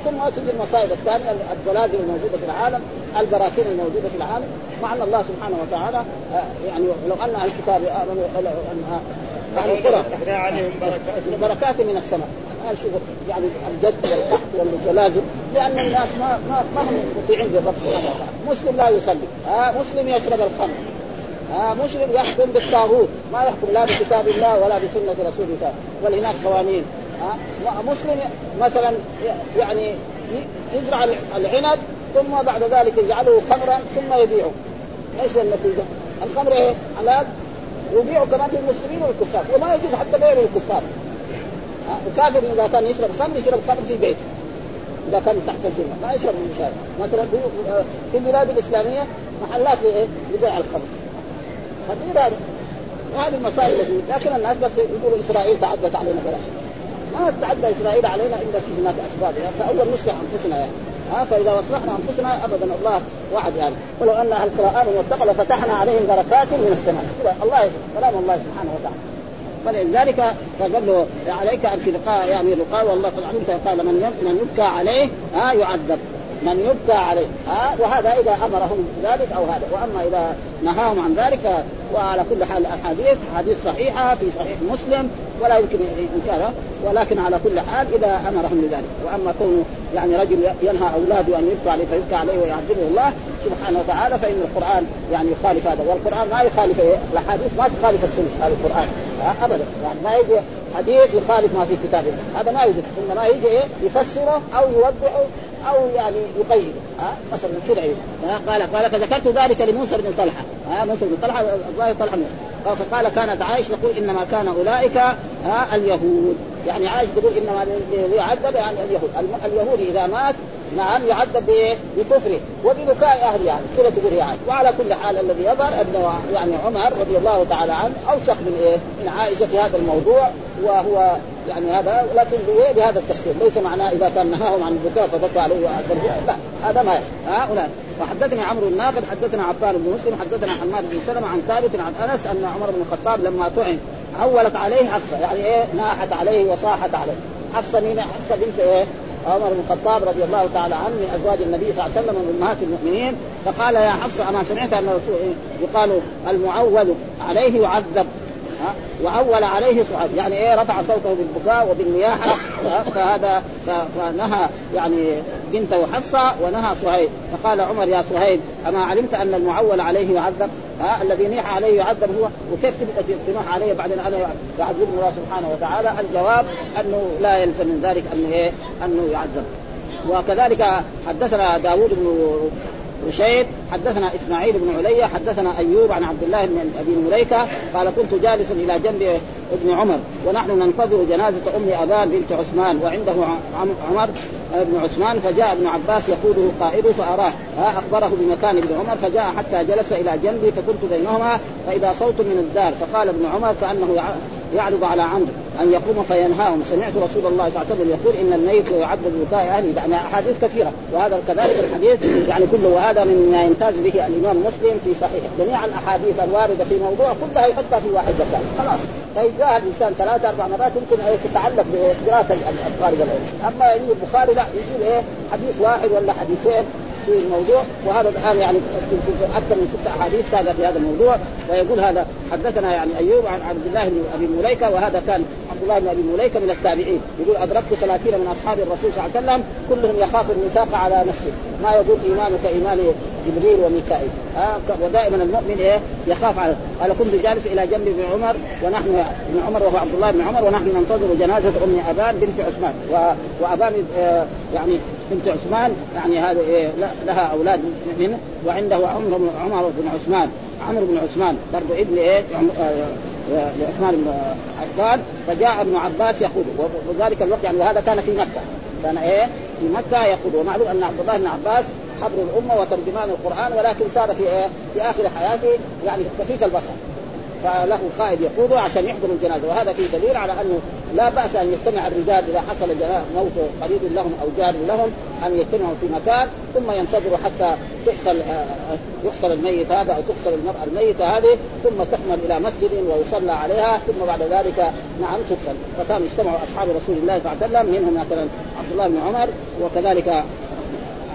ثم تجي المصائب الثانية الزلازل الموجودة في العالم البراكين الموجودة في العالم مع أن الله سبحانه وتعالى آه، يعني لو أن أهل الكتاب امنوا أهل القرى عليهم بركات بركات من السماء. شوف يعني الجد والقحط والزلازل لأن الناس ما ما ما هم مطيعين للرب سبحانه وتعالى، مسلم لا يصلي، آه مسلم يشرب الخمر، آه مسلم يحكم بالطاغوت، ما يحكم لا بكتاب الله ولا بسنة رسول الله، ولهناك قوانين، آه مسلم مثلا يعني يزرع العنب ثم بعد ذلك يجعله خمرا ثم يبيعه. إيش النتيجة؟ الخمر إيه؟ علاج ويبيعوا كمان للمسلمين والكفار وما يجوز حتى بيع للكفار وكافر إذا كان يشرب خمر يشرب خمر في بيته إذا كان تحت الجنة ما يشرب من الشارع مثلا في البلاد الإسلامية محلات لايه؟ لبيع الخمر خطير هذا وهذه المصائب التي لكن الناس بس يقولوا إسرائيل تعدت علينا بلاش ما تتعدى إسرائيل علينا الا في هناك أسباب. يعني فأول نصلح أنفسنا يعني. ها فإذا اصلحنا أنفسنا ابدا الله وعد يعني. ولو أن أهل القرآن واتقوا لفتحنا عليهم بركات من السماء. الله كلام الله سبحانه وتعالى. فلذلك فقال له عليك أن في لقاء يعني لقاء والله قد علمت قال من من يبكى عليه ها يعذب. من يبكى عليه. ها؟ وهذا إذا أمرهم بذلك أو هذا. وأما إذا نهاهم عن ذلك وعلى كل حال الأحاديث حديث صحيحة في صحيح مسلم ولا يمكن إنكارها. ولكن على كل حال إذا أمرهم بذلك. وأما كونه يعني رجل ينهى أولاده أن يبكى عليه فيبكى عليه ويعذبه الله سبحانه وتعالى فإن القرآن يعني يخالف هذا. والقرآن ما يخالف الأحاديث ما تخالف السنة القرآن. ابدا. يعني ما يجي حديث يخالف ما في كتاب الله هذا ما يوجد إنما يجي إيه؟ يفسره أو يوضحه أو يعني يقيد. ها؟ مثلا كذا قال قال فذكرت ذلك لموسى بن طلحة. ها؟ موسى بن طلحة الله طلحة. فقال كانت عائشة تقول إنما كان أولئك ها؟ اليهود. يعني عائشة تقول إنما يعذب يعني اليهود. اليهودي إذا مات نعم يعذب بايه؟ بكفره وببكاء أهله يعني. كذا تقول هي عائشة. وعلى كل حال الذي يظهر أنه يعني عمر رضي الله تعالى عنه أوثق من إيه؟ من عائشة في هذا الموضوع وهو يعني هذا لكن بهذا التفسير ليس معناه إذا كان نهاهم عن البكاء فبكى عليه لا هذا ما هؤلاء وحدثني عمرو الناقد حدثنا عفان بن مسلم حدثنا حماد بن سلمة عن ثابت عن أنس أن عمر بن الخطاب لما طعن عولت عليه حفصة. يعني إيه؟ ناحت عليه وصاحت عليه. حفصة مين؟ حفصة بنت إيه؟ عمر بن الخطاب رضي الله تعالى عنه من أزواج النبي صلى الله عليه وسلم ومن امهات المؤمنين. فقال يا حفصة أما سمعت أن الرسول يقال المعول عليه يعذب وعول عليه صعد يعني إيه رفع صوته بالبكاء وبالنياحه فهذا فنهى يعني بنته حفصة ونهى صهيب فقال عمر يا صهيب أما علمت أن المعول عليه يعذب؟ ها؟ الذي نيح عليه يعذب هو. وكيف تبقى تنوح عليه بعدين أنا يعذبني الله سبحانه وتعالى؟ الجواب أنه لا يلزم من ذلك أنه إيه؟ أنه يعذب. وكذلك حدثنا داوود بن رشيد حدثنا إسماعيل بن علي حدثنا أيوب عن عبد الله بن أبي مليكة قال كنت جالسا إلى جنب ابن عمر ونحن ننتظر جنازة أم أبان بنت عثمان وعنده عمر بن عثمان فجاء ابن عباس يقوده قائده فأراه أخبره بمكان ابن عمر فجاء حتى جلس إلى جنبي فكنت بينهما فإذا صوت من الدار فقال ابن عمر كأنه يعرض على عمرو أن يقوم فينهاهم. سمعت رسول الله صلى الله عليه وسلم يقول إن الميت يعذب بكاء أهله. يعني أحاديث كثيرة وهذا كذلك الحديث يعني كله وهذا مما يمتاز به الإمام مسلم في صحيحه. جميع الاحاديث الواردة في موضوع كلها يحطها في واحد زكاه خلاص. فيجاهد الانسان ثلاث أربع مرات يمكن تتعلق بدراسه طالب العلم أما البخاري لا يجيب إيه؟ حديث واحد ولا حديثين في الموضوع وهذا الآن يعني أكثر من ست أحاديث سابقه في هذا الموضوع ويقول هذا حدثنا يعني أيوب عن عبد الله بن أبي مليكة وهذا كان عبد الله بن أبي مليكه من التابعين. يقول أدركت ثلاثين من أصحاب الرسول صلى الله عليه وسلم كلهم يخاف النفاق على نفسه. ما يقول إيمانك إيمان جبريل وميكائيل. ها ودائما المؤمن إيه؟ يخاف على قال كنت جالس إلى جنب ابن عمر ونحن ابن عمر وهو عبد الله بن عمر ونحن ننتظر جنازة أم أبان بنت عثمان. وأبان آه، يعني بنت عثمان يعني هذا إيه؟ لها أولاد منه وعنده عمر عمر بن عثمان. عمرو بن عثمان برضه ابن إيه؟ لعثمان بن عفان فجاء ابن عباس يقول وذلك الوقت يعني وهذا كان في مكة. كان إيه؟ في مكة يقول ومعلوم أن عبد الله بن عباس حبر الأمة وترجمان القرآن ولكن صار في إيه؟ في آخر حياته يعني كفيف البصر. فله قائد يقوده عشان يحضر الجنازة. وهذا فيه دليل على أنه لا بأس أن يجتمع الرجال إذا حصل موت قريب لهم أو جار لهم أن يجتمعوا في مكان ثم ينتظروا حتى تحصل آه، آه، يحصل الميت هذا أو تغسل المرأة الميتة هذه ثم تحمل إلى مسجد ويصلى عليها ثم بعد ذلك نعم تدفن فكان اجتمعوا أصحاب رسول الله صلى الله عليه وسلم منهم مثلا عبد الله بن عمر وكذلك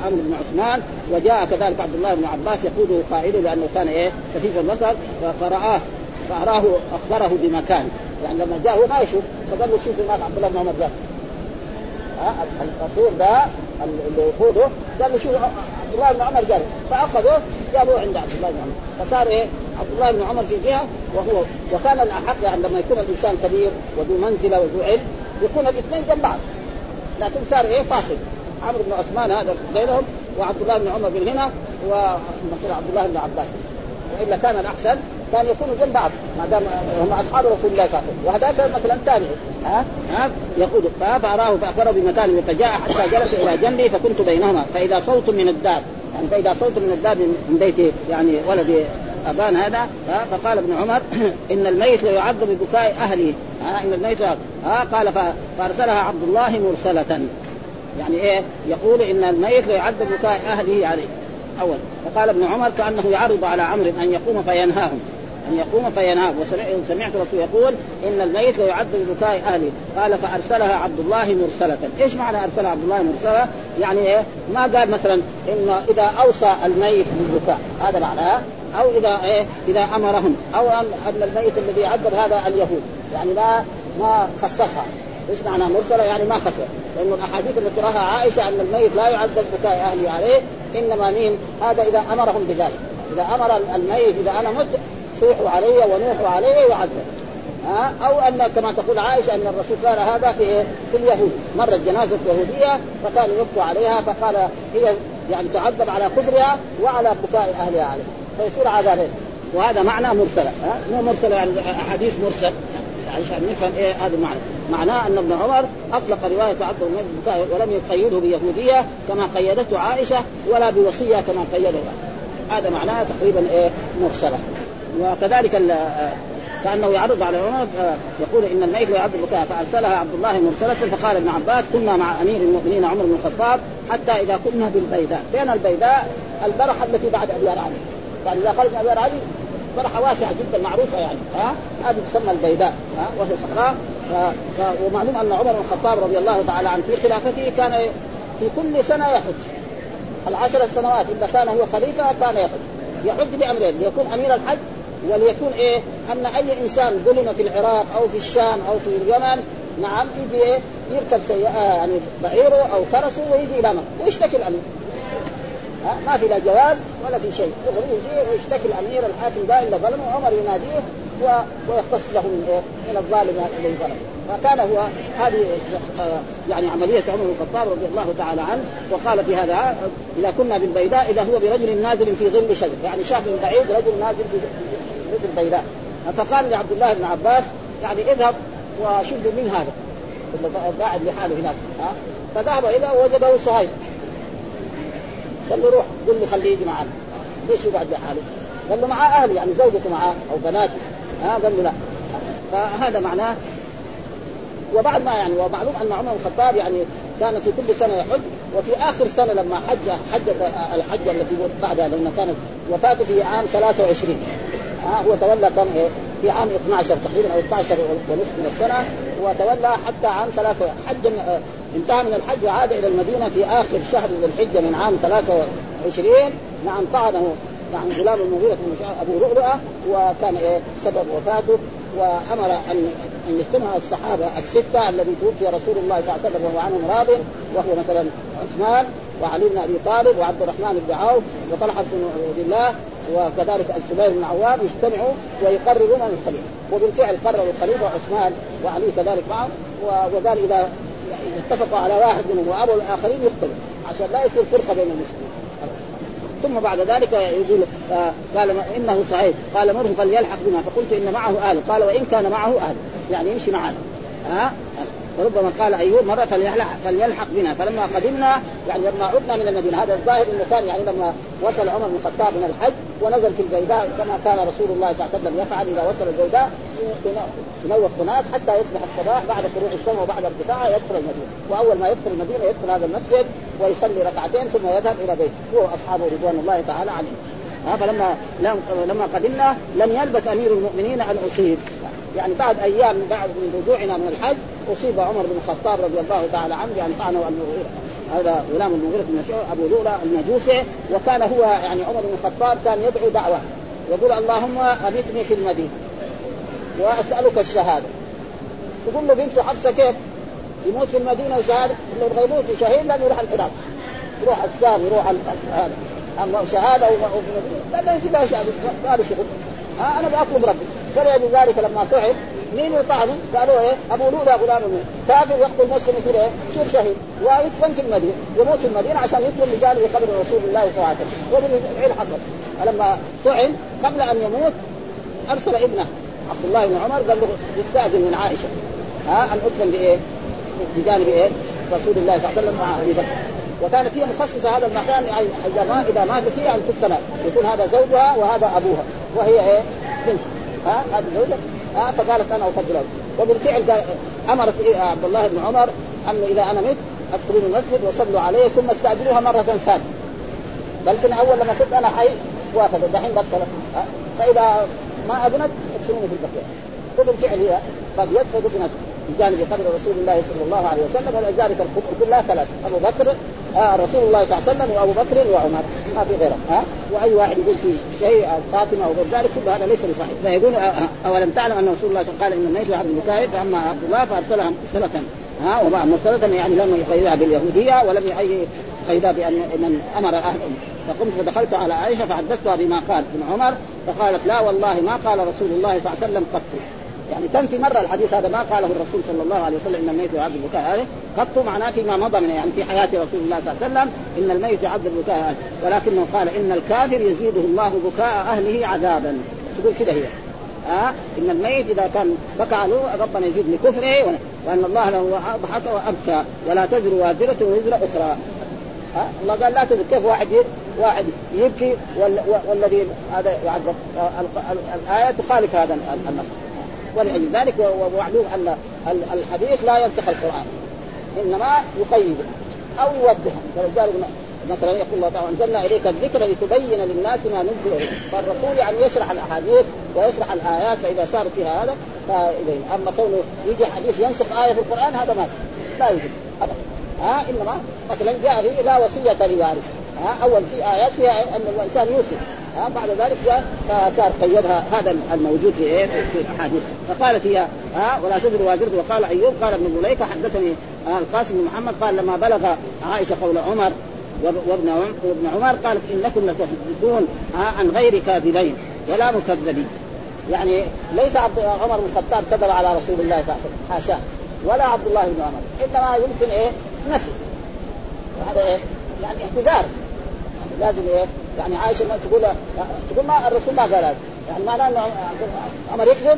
عمرو بن عثمان وجاء كذلك عبد الله بن عباس يقوده قائده لأنه كان إيه خفيف البصر فرآه فاراه أخبره بمكان. يعني لما جاء هو ما يشوف. فقال له شوف هناك عبد الله بن عمر جاء الرسول ده اللي يقوده قال له شوف عبد الله بن عمر جاء فأخذوه جابوه عند عبد الله بن عمر. فصار إيه؟ عبد الله بن عمر في جهة وهو وكان الأحق يعني لما يكون الإنسان كبير وذو منزلة وذو علم يكون الاثنين جنب بعض. لكن صار إيه؟ فاصل عمرو بن عثمان هذا بينهم وعبد الله بن عمر من هنا ومثلا عبد الله بن عباس. وإلا كان الأحسن كان يكونوا جنب بعض ما دام هم أصحاب رسول الله صلى الله عليه وسلم. وهذاك مثلا تابعي ها؟ ها؟ يقول فاراه فأخبره بمكان فجاء حتى جلس إلى جنبي فكنت بينهما. فإذا صوت من الدار يعني فإذا صوت من الدار من بيت يعني ولد ابان هذا فقال ابن عمر *clears throat* إن الميت ليعذب ببكاء اهله إن الميت ها؟ قال فأرسلها عبد الله مرسلة. يعني إيه؟ يقول إن الميت ليعذب بكاء أهله. عليه أول. فقال ابن عمر كأنه يعرض على عمرو أن يقوم فينهاهم. أن يقوم فينام وسمعت رسول يقول إن الميت ليعذب بكاء أهله قال فأرسلها عبد الله مرسلة، إيش معنى أرسلها عبد الله مرسلة؟ يعني إيه؟ ما قال مثلا إن إذا أوصى الميت بالبكاء هذا معناه أو إذا إيه؟ إذا أمرهم أو أن أن الميت الذي يعذب هذا اليهود، يعني ما ما خصصها، إيش معنى مرسلة؟ يعني ما خصص، لأنه الأحاديث التي راها عائشة أن الميت لا يعذب بكاء أهله عليه، إنما مين؟ هذا إذا أمرهم بذلك، إذا أمر الميت إذا أنا مت صيحوا علي ونوحوا علي ويعذب ها؟ أو أن كما تقول عائشة أن الرسول قال هذا في في اليهود. مرت جنازة يهودية فكانوا يبكوا عليها فقال هي يعني تعذب على كفرها وعلى بكاء أهلها عليه. فيصير عذابين وهذا معنى مرسله ها؟ مو مرسله يعني أحاديث مرسل. يعني عشان نفهم إيه هذا المعنى. معناه أن ابن عمر أطلق رواية عبد البكاء ولم يقيده بيهودية كما قيدته عائشة ولا بوصية كما قيده هذا معناه تقريبا إيه مرسله وكذلك كأنه يعرض على عمر يقول إن الميت يعد البكاء فأرسلها عبد الله مرسله فقال ابن عباس كنا مع أمير المؤمنين عمر بن الخطاب حتى إذا كنا بالبيداء، فين البيداء؟ البرحة التي بعد ابيار علي. يعني إذا خرج ابيار علي برحة واسعة جدا معروفة يعني ها؟ هذه تسمى البيداء ها؟ وهي صحراء. ومعلوم أن عمر بن الخطاب رضي الله تعالى عنه في خلافته كان في كل سنة يحج. العشر سنوات اذا كان هو خليفة كان يحج. يحج بأمرين ليكون أمير الحج وليكون إيه؟ أن أي إنسان ظلم في العراق أو في الشام أو في اليمن نعم يجي إيه؟ يركب سيئة يعني بعيره أو فرسه ويجي إلى مكة ويشتكي الأمير. ها؟ ما في لا جواز ولا في شيء. يجي ويشتكي الأمير الحاكم ده ظلمه وعمر يناديه و... ويختص له من إيه؟ من الظالم الذي ظلمه فكان هو هذه يعني عملية عمر بن الخطاب رضي الله تعالى عنه وقال في هذا إذا كنا بالبيداء إذا هو برجل نازل في ظل شجر يعني شاف من بعيد رجل نازل في ظل بيداء فقال لعبد الله بن عباس يعني اذهب وشد من هذا. قاعد لحاله هناك. ها؟ فذهب إلى وجده صهيب. قال له روح. قل له خليه يجي معنا. ليش يقعد لحاله؟ قال له معاه أهل يعني زوجته معاه أو بناته. ها؟ قال له لا. فهذا معناه وبعد ما يعني ومعلوم أن عمر الخطاب يعني كان في كل سنة يحج وفي آخر سنة لما حج حجه الحجه التي بعدها لأن كانت وفاته في عام 23 ها هو تولى كان إيه في عام 12 تقريبا أو 12 ونصف من السنة وتولى حتى عام 3 حج انتهى من الحج وعاد إلى المدينة في آخر شهر ذي الحجة من عام 23 نعم طعنه يعني غلام المغيرة بن أبو لؤلؤه وكان إيه؟ سبب وفاته وأمر أن أن يجتمع الصحابة الستة الذي توفي رسول الله صلى الله عليه وسلم وهو عنهم راض وهو مثلا عثمان وعلي بن أبي طالب وعبد الرحمن بن عوف وطلحة بن عبد الله وكذلك الزبير بن عوام يجتمعوا ويقررون من الخليفة. وبالفعل قرروا الخليفة عثمان وعلي كذلك معهم وقال إذا اتفقوا على واحد منهم وابوا الآخرين يقتلوا عشان لا يصير فرقة بين المسلمين. ثم بعد ذلك يقول قال إنه صحيح. قال مره فليلحق بنا. فقلت إن معه أهل. قال وإن كان معه أهل. يعني يمشي معنا. ها وربما قال أيوب مرة فليلحق, فليلحق بنا. فلما قدمنا يعني لما عدنا من المدينة هذا الظاهر إنه كان يعني لما وصل عمر بن الخطاب من الحج ونزل في البيداء كما كان رسول الله صلى الله عليه وسلم يفعل إذا وصل البيداء ينوخ هناك حتى يصبح الصباح بعد طلوع الشمس وبعد ارتفاعها يدخل المدينة. وأول ما يدخل المدينة يدخل هذا المسجد ويصلي ركعتين ثم يذهب إلى بيته. هو وأصحابه رضوان الله تعالى عليهم فلما لما قدمنا لم يلبث أمير المؤمنين أن أصيب. يعني بعد أيام بعد من رجوعنا من الحج اصيب عمر بن الخطاب رضي الله تعالى عنه بان طعنه هذا غلام المغيرة بن ابو لؤلؤ المجوسي وكان هو يعني عمر بن الخطاب كان يدعو دعوه يقول اللهم امتني في المدينة واسالك الشهاده تقول له بنت حفصه كيف؟ يموت في المدينة وشهاده يبغى يموت شهيد لازم يروح العراق يروح الشام يروح هذا اما شهاده لا ما له شغل أنا بطلب ربي فلذلك لما تعب مين يطعنه؟ قالوا إيه؟ أبو لؤلؤ غلام كافر يقتل مسلم يصير إيه؟ يصير شهيد ويدفن في المدينة يموت في المدينة عشان يدفن بجانب قبر رسول الله صلى الله عليه وسلم وبالفعل حصل فلما طعن قبل أن يموت أرسل ابنه عبد الله بن عمر قال له يستأذن من عائشة ها أن أدفن بإيه؟ بجانب إيه؟ رسول الله صلى الله عليه وسلم مع أبي بكر وكانت هي مخصصه هذا المكان إذا ما إذا ماتت هي ان تدفن يكون هذا زوجها وهذا أبوها وهي إيه؟ بنت ها؟ هذه زوجة ها؟ فقالت أنا أفضل وبالفعل أمرت إيه؟ عبد الله بن عمر انه إذا أنا مت ادخلوا المسجد وصلوا عليه ثم استاجروها مرة ثانية. بل اول لما كنت أنا حي وافدت دحين بطلت. فإذا ما أذنت أدخلوني في البقيع وبالفعل هي قد يدفن ابنته بجانب قبر رسول الله صلى الله عليه وسلم ولذلك القبور كلها ثلاث أبو بكر آه رسول الله صلى الله عليه وسلم وأبو بكر وعمر. ما في غيره ها؟ وأي واحد يقول في شيء فاطمة أو غير ذلك كل هذا ليس بصحيح فيقول أولم تعلم أن رسول الله قال إن الميت عبد المكايد فأما عبد الله فأرسلها مرسلة ها؟ ومع مرسلة يعني لم يقيدها باليهودية ولم يقيدها بأن من أمر اهلهم فقمت فدخلت على عائشة فحدثتها بما قال ابن عمر فقالت لا والله ما قال رسول الله صلى الله عليه وسلم قط. يعني تنفي مرة الحديث هذا ما قاله الرسول صلى الله عليه وسلم إن الميت يعد البكاء. هذا قط معناه فيما مضى من يعني في حياة رسول الله صلى الله عليه وسلم إن الميت يعد البكاء. هذا ولكنه قال إن الكافر يزيده الله بكاء أهله عذابا. تقول كده هي. آه؟ إن الميت إذا كان بكى له ربنا يزيد لكفره وان الله له ضحك وأبكى. ولا تزر وازرة وزر أخرى. ها الله قال لا تزر. كيف واحد واحد يبكي والذي هذا يعذب الآية تخالف هذا النص. ولأجل ذلك ومعلوم أن الحديث لا ينسخ القرآن إنما يقيده أو يوضحه فلذلك مثلا يقول الله تعالى أنزلنا إليك الذكر لتبين للناس ما نزل اليه فالرسول يعني يشرح الأحاديث ويشرح الآيات فإذا صار فيها هذا فإليه أما كونه يجي حديث ينسخ آية في القرآن هذا ما لا يوجد ابدا. ها إنما مثلا جاء فيه لا وصية لوارث. ها أول في آيات فيها أن الإنسان يوصي. بعد ذلك فصار قيدها هذا الموجود في إيه؟ في الاحاديث فقالت هي ها ولا تزر وازرة. وقال أيوب قال ابن مليكة حدثني القاسم بن محمد قال لما بلغ عائشة قول عمر وابن وابن عمر قال إنكم لتحدثون عن غير كاذبين ولا مكذبين. يعني ليس عبد عمر بن الخطاب كذب على رسول الله صلى الله عليه وسلم حاشاه ولا عبد الله بن عمر. إنما يمكن إيه؟ نسي هذا إيه؟ يعني اعتذار. يعني لازم إيه؟ يعني عائشة ما تقول تقول ما الرسول ما قال هذا. يعني معناه إنه عمر يكذب؟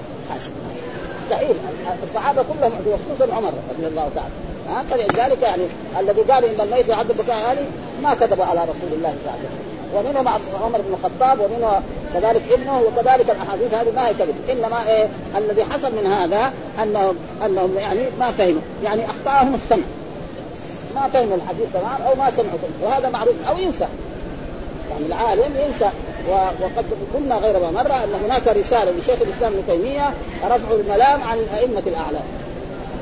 مستحيل الصحابة كلهم وخصوصا عمر رضي الله تعالى. ها؟ فلذلك يعني الذي قال إن الميت يعد بكاء أهلي ما كذب على رسول الله صلى الله عليه وسلم. ومنهم عمر بن الخطاب ومنه كذلك ابنه وكذلك الأحاديث هذه ما هي كذب. إنما إيه؟ الذي حصل من هذا انهم أنهم يعني ما فهموا. يعني أخطأهم السمع. ما فهموا الحديث تمام أو ما سمعوا. وهذا معروف أو ينسى. يعني العالم ينسى. وقد قلنا غير ما مره أن هناك رسالة لشيخ الإسلام ابن تيمية رفع الملام عن الائمه الأعلام.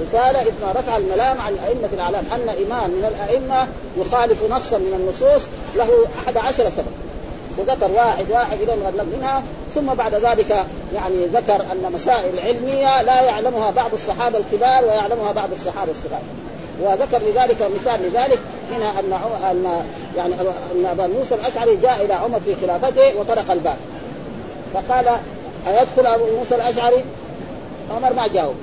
رسالة اسمها رفع الملام عن أئمة الأعلام أن إمام من الأئمة يخالف نصا من النصوص له أحد عشر سبب. وذكر واحد واحد إلى مغلب منها. ثم بعد ذلك يعني ذكر أن مسائل علمية لا يعلمها بعض الصحابة الكبار ويعلمها بعض الصحابة الصغار. وذكر لذلك مثال لذلك هنا أن أن يعني أن أبا موسى الأشعري جاء إلى عمر في خلافته وطرق الباب. فقال أيدخل أبو موسى الأشعري؟ عمر ما جاوب.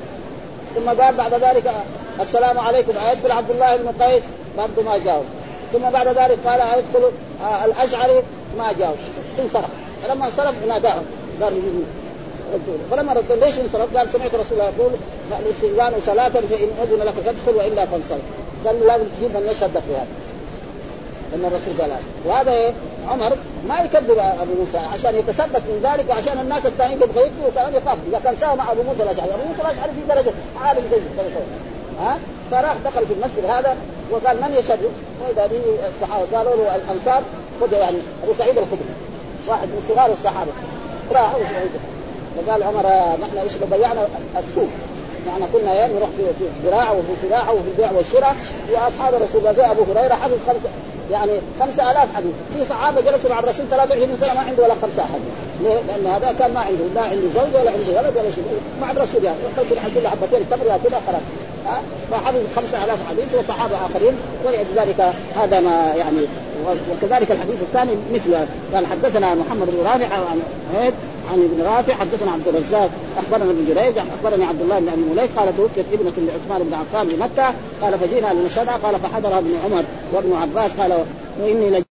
ثم قال بعد ذلك السلام عليكم أيدخل عبد الله بن قيس؟ برضه ما جاوب. ثم بعد ذلك قال أيدخل آه، الأشعري؟ ما جاوب. انصرف. فلما انصرف ناداهم. قال فلما رد ليش انصرف؟ قال سمعت رسول الله يقول الاستئذان ثلاثا فإن أذن لك فادخل والا فانصرف. قال لازم تجيب من يشهد لك بهذا. ان الرسول قال هذا. وهذا إيه عمر ما يكذب أبو موسى عشان يتثبت من ذلك وعشان الناس الثانيين يبغى يكذبوا كلام يخاف. إذا كان ساوى مع أبو موسى الاشعري أبو موسى الاشعري في درجة عالم زي ها؟ فراح دخل في المسجد هذا وقال من يشهد؟ وإذا به الصحابة قالوا له الأنصار. خذ يعني أبو سعيد الخدري. واحد من صغار الصحابة. راح فقال عمر نحن إيش ضيعنا؟ السوق. يعني كنا نروح في الزراعة وفي الزراعه وفي البيع والشراء وأصحاب الرسول زي أبو هريرة حفظ خمسه يعني خمسة آلاف حديث. في صحابة جلسوا مع الرسول 23 سنة ما عنده ولا خمسة حديث ليه؟ لأن هذا كان ما عنده لا عنده زوج ولا عنده ولد ولا شيء. مع الرسول يعني. يحتاج له حبتين تمر ياكلها خلاص فحفظ خمسة آلاف حديث وصحابة آخرين. ولذلك هذا ما يعني وكذلك الحديث الثاني مثل قال حدثنا محمد بن رافع عن عن ابن رافع حدثنا عبد الرزاق أخبرنا ابن جريج أخبرني عبد الله بن أبي مليك قال توفيت ابنة لعثمان بن عفان بمكة. قال فجينا لنشهدها قال فحضر ابن عمر وابن عباس قال واني